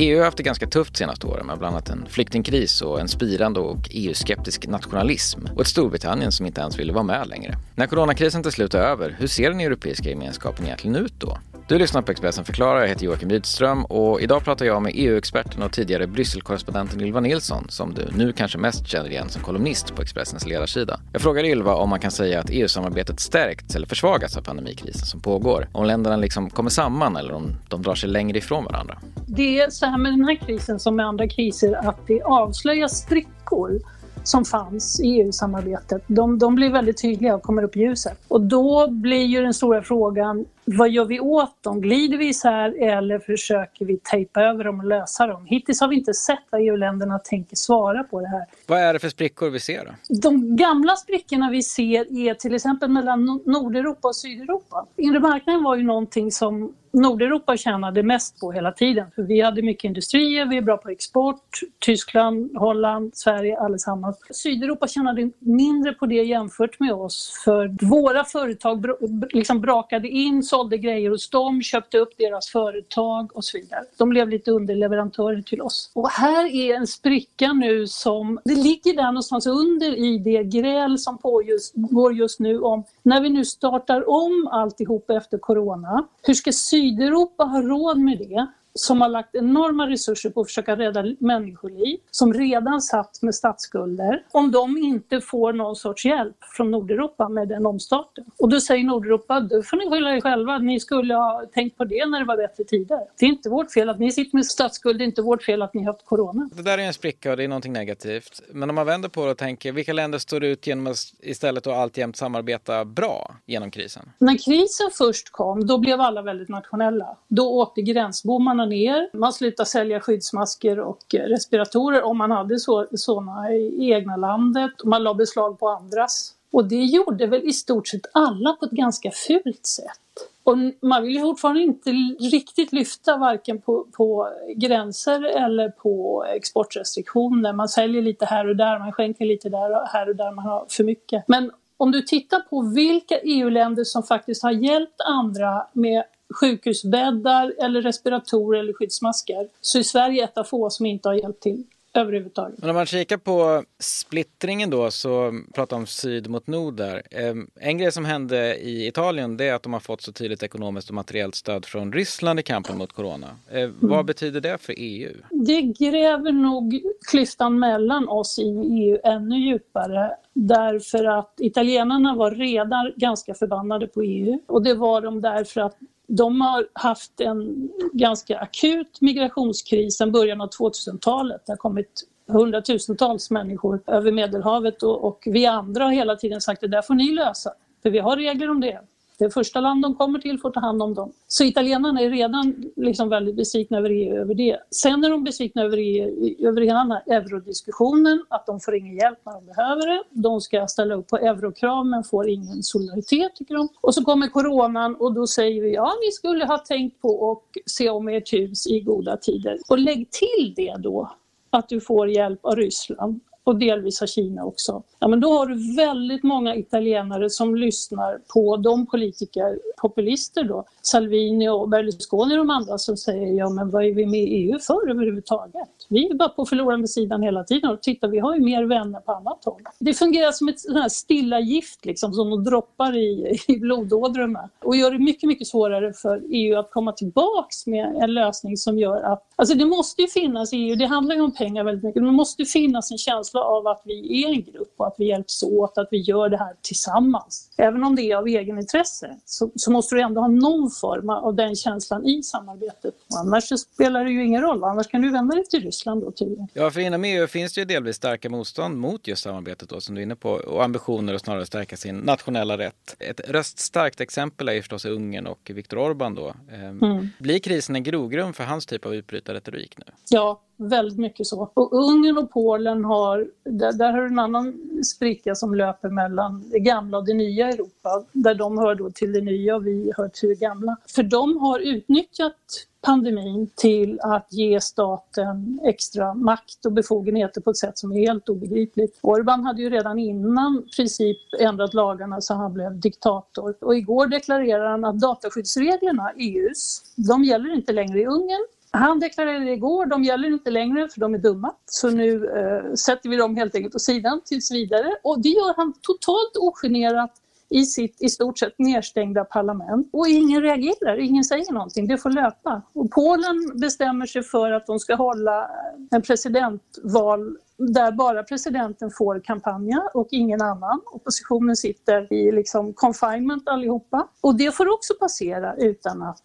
EU har haft det ganska tufft de senaste åren med bland annat en flyktingkris och en spirande och EU-skeptisk nationalism och ett Storbritannien som inte ens ville vara med längre. När coronakrisen till slut är över, hur ser den europeiska gemenskapen egentligen ut då? Du lyssnar på Expressen förklarar, jag heter Joakim Rydström och idag pratar jag med EU-experten och tidigare Brysselkorrespondenten Ylva Nilsson som du nu kanske mest känner igen som kolumnist på Expressens ledarsida. Jag frågar Ylva om man kan säga att EU-samarbetet stärkts eller försvagats av pandemikrisen som pågår. Om länderna liksom kommer samman eller om de drar sig längre ifrån varandra. Det är så här med den här krisen som med andra kriser att det avslöjar sprickor som fanns i EU-samarbetet, de, de blir väldigt tydliga och kommer upp i ljuset. Och då blir ju den stora frågan, vad gör vi åt dem? Glider vi isär eller försöker vi tejpa över dem och lösa dem? Hittills har vi inte sett vad EU-länderna tänker svara på det här. Vad är det för sprickor vi ser då? De gamla sprickorna vi ser är till exempel mellan Nordeuropa och Sydeuropa. Inre marknaden var ju någonting som Nordeuropa tjänade mest på hela tiden. För vi hade mycket industrier, vi är bra på export. Tyskland, Holland, Sverige, allesammans. Sydeuropa tjänade mindre på det jämfört med oss. För våra företag liksom brakade in, sålde grejer hos dem, köpte upp deras företag och så vidare. De blev lite underleverantörer till oss. Och här är en spricka nu som, det ligger där någonstans under i det gräl som pågår just, just nu om när vi nu startar om alltihop efter corona, hur ska Sydeuropa ha råd med det? Som har lagt enorma resurser på att försöka rädda människoliv, som redan satt med statsskulder, om de inte får någon sorts hjälp från Nordeuropa med den omstarten. Och då säger Nordeuropa, då får ni skylla er själva, ni skulle ha tänkt på det när det var bättre tider. Det är inte vårt fel att ni sitter med statsskuld, det är inte vårt fel att ni har haft corona. Det där är en spricka och det är någonting negativt. Men om man vänder på det och tänker, vilka länder står ut genom att istället att alltjämt samarbeta bra genom krisen? När krisen först kom, då blev alla väldigt nationella. Då åkte gränsbommarna ner. Man slutade sälja skyddsmasker och respiratorer om man hade sådana i egna landet. Man la beslag på andras. Och det gjorde väl i stort sett alla på ett ganska fult sätt. Och man vill ju fortfarande inte riktigt lyfta varken på, på gränser eller på exportrestriktioner. Man säljer lite här och där, man skänker lite där och här och där man har för mycket. Men om du tittar på vilka EU-länder som faktiskt har hjälpt andra med sjukhusbäddar eller respiratorer eller skyddsmasker så är Sverige ett av få som inte har hjälpt till överhuvudtaget. Men om man kikar på splittringen då så pratar om syd mot nord där. Ehm, en grej som hände i Italien det är att de har fått så tydligt ekonomiskt och materiellt stöd från Ryssland i kampen mot corona. Mm. Vad betyder det för EU? Det gräver nog klyftan mellan oss i EU ännu djupare därför att italienarna var redan ganska förbannade på EU och det var de därför att de har haft en ganska akut migrationskris sedan början av 2000-talet. Det har kommit hundratusentals människor över Medelhavet och, och vi andra har hela tiden sagt att det där får ni lösa, för vi har regler om det. Det första land de kommer till får ta hand om dem. Så italienarna är redan liksom väldigt besvikna över EU över det. Sen är de besvikna över EU över hela den här eurodiskussionen, att de får ingen hjälp när de behöver det. De ska ställa upp på eurokrav men får ingen solidaritet tycker de. Och så kommer coronan och då säger vi ja, ni skulle ha tänkt på att se om ert hus i goda tider. Och lägg till det då att du får hjälp av Ryssland och delvis av Kina också. Ja, men då har du väldigt många italienare som lyssnar på de politiker, populister då, Salvini och Berlusconi och de andra som säger ja men vad är vi med i EU för överhuvudtaget? Vi är bara på förlorande sidan hela tiden och titta vi har ju mer vänner på annat håll. Det fungerar som ett sånt här stilla gift liksom som de droppar i, i blodådrorna och gör det mycket, mycket svårare för EU att komma tillbaks med en lösning som gör att, alltså det måste ju finnas i EU, det handlar ju om pengar väldigt mycket, men det måste finnas en känsla av att vi är en grupp och att vi hjälps åt, att vi gör det här tillsammans. Även om det är av egenintresse så, så måste du ändå ha någon form av den känslan i samarbetet. Annars spelar det ju ingen roll, annars kan du vända dig till Ryssland då tydligen. Ja, för inom EU finns det ju delvis starka motstånd mot just samarbetet då som du är inne på och ambitioner att snarare stärka sin nationella rätt. Ett röststarkt exempel är ju förstås Ungern och Viktor Orbán då. Ehm, mm. Blir krisen en grogrund för hans typ av utbrytarretorik nu? Ja, väldigt mycket så. Och Ungern och Polen har, där, där har du en annan spricka som löper mellan det gamla och det nya Europa, där de hör då till det nya och vi hör till det gamla. För de har utnyttjat pandemin till att ge staten extra makt och befogenheter på ett sätt som är helt obegripligt. Orban hade ju redan innan princip ändrat lagarna så han blev diktator. Och igår deklarerade han att dataskyddsreglerna, EUs, de gäller inte längre i Ungern han deklarerade igår, de gäller inte längre för de är dumma. Så nu eh, sätter vi dem helt enkelt åt sidan tills vidare. Och det gör han totalt ogenerat i sitt i stort sett nedstängda parlament. Och ingen reagerar, ingen säger någonting, det får löpa. Och Polen bestämmer sig för att de ska hålla en presidentval där bara presidenten får kampanja och ingen annan. Oppositionen sitter i liksom confinement allihopa. Och det får också passera utan att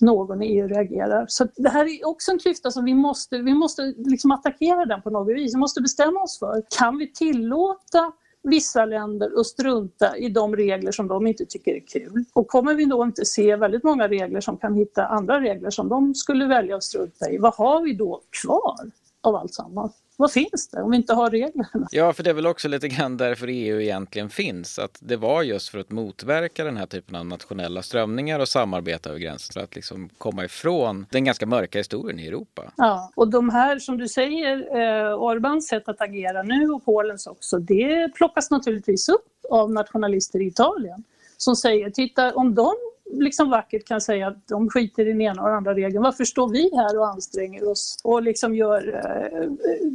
någon i EU reagerar. Så det här är också en klyfta som vi måste, vi måste liksom attackera den på något vis. Vi måste bestämma oss för, kan vi tillåta vissa länder att strunta i de regler som de inte tycker är kul. Och kommer vi då inte se väldigt många regler som kan hitta andra regler som de skulle välja att strunta i, vad har vi då kvar av allt sammans? Vad finns det om vi inte har reglerna? Ja, för det är väl också lite grann därför EU egentligen finns. Att det var just för att motverka den här typen av nationella strömningar och samarbeta över gränsen. För att liksom komma ifrån den ganska mörka historien i Europa. Ja, och de här som du säger, eh, Orbans sätt att agera nu och Polens också, det plockas naturligtvis upp av nationalister i Italien som säger, titta om de liksom vackert kan säga att de skiter i den ena och den andra regeln. Varför står vi här och anstränger oss och liksom gör, eh,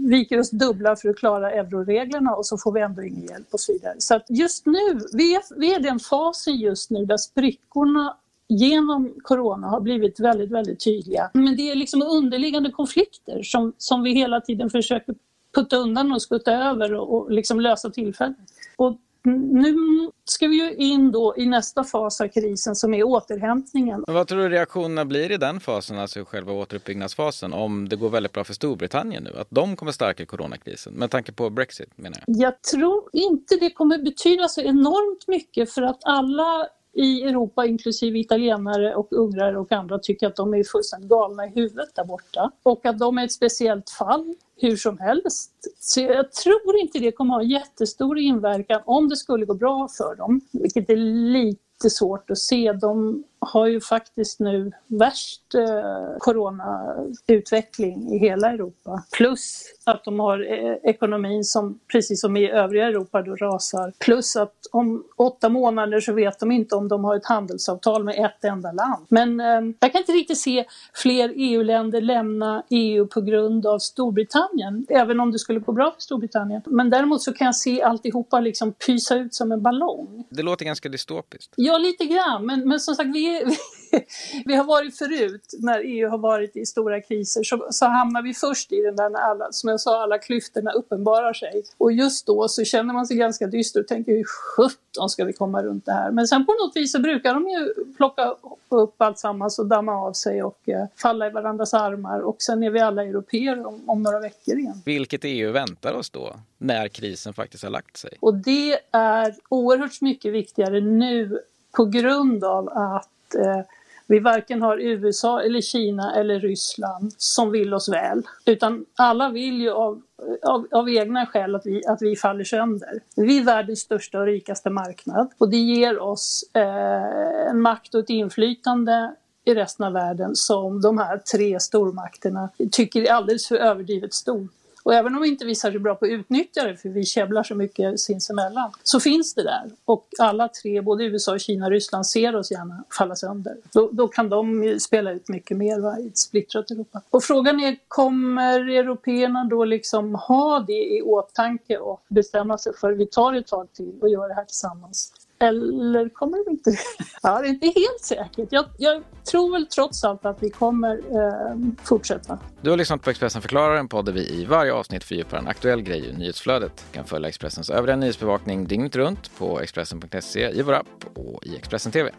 viker oss dubbla för att klara euroreglerna och så får vi ändå ingen hjälp och så vidare. Så att just nu, vi är, vi är den fasen just nu där sprickorna genom corona har blivit väldigt, väldigt tydliga. Men det är liksom underliggande konflikter som, som vi hela tiden försöker putta undan och skutta över och, och liksom lösa tillfället. Och nu ska vi ju in då i nästa fas av krisen som är återhämtningen. Men vad tror du reaktionerna blir i den fasen, alltså själva återuppbyggnadsfasen, om det går väldigt bra för Storbritannien nu? Att de kommer stärka coronakrisen med tanke på Brexit menar jag? Jag tror inte det kommer betyda så enormt mycket för att alla i Europa, inklusive italienare och ungrare och andra, tycker att de är fullständigt galna i huvudet där borta. Och att de är ett speciellt fall hur som helst. Så jag tror inte det kommer ha jättestor inverkan om det skulle gå bra för dem, vilket är lite svårt att se. De har ju faktiskt nu värst eh, coronautveckling i hela Europa. Plus att de har eh, ekonomin som, precis som i övriga Europa, då rasar. Plus att om åtta månader så vet de inte om de har ett handelsavtal med ett enda land. Men eh, jag kan inte riktigt se fler EU-länder lämna EU på grund av Storbritannien, även om det skulle gå bra för Storbritannien. Men däremot så kan jag se alltihopa liksom pysa ut som en ballong. Det låter ganska dystopiskt. Ja, lite grann. Men, men som sagt, vi vi, vi, har varit förut när EU har varit i stora kriser så, så hamnar vi först i den där när alla, som jag sa, alla klyftorna uppenbarar sig. Och just då så känner man sig ganska dyster och tänker hur sjutton ska vi komma runt det här? Men sen på något vis så brukar de ju plocka upp allt sammans och damma av sig och eh, falla i varandras armar och sen är vi alla europeer om, om några veckor igen. Vilket EU väntar oss då när krisen faktiskt har lagt sig? Och det är oerhört mycket viktigare nu på grund av att eh, vi varken har USA eller Kina eller Ryssland som vill oss väl. Utan alla vill ju av, av, av, egna skäl att vi, att vi faller sönder. Vi är världens största och rikaste marknad och det ger oss eh, en makt och ett inflytande i resten av världen som de här tre stormakterna tycker är alldeles för överdrivet stort. Och även om vi inte är sig bra på att utnyttja det, för vi käbblar så mycket sinsemellan, så finns det där. Och alla tre, både USA, Kina och Ryssland, ser oss gärna falla sönder. Då, då kan de spela ut mycket mer va, i ett splittrat Europa. Och frågan är, kommer européerna då liksom ha det i åtanke och bestämma sig för vi tar ett tag till och gör det här tillsammans? Eller kommer de inte Ja, det är inte helt säkert. Jag, jag, tror väl trots allt att vi kommer eh, fortsätta. Du har lyssnat på Expressen förklarar, en podd där vi i varje avsnitt fördjupar en aktuell grej i nyhetsflödet. Du kan följa Expressens övriga nyhetsbevakning dygnet runt på Expressen.se, i vår app och i Expressen TV.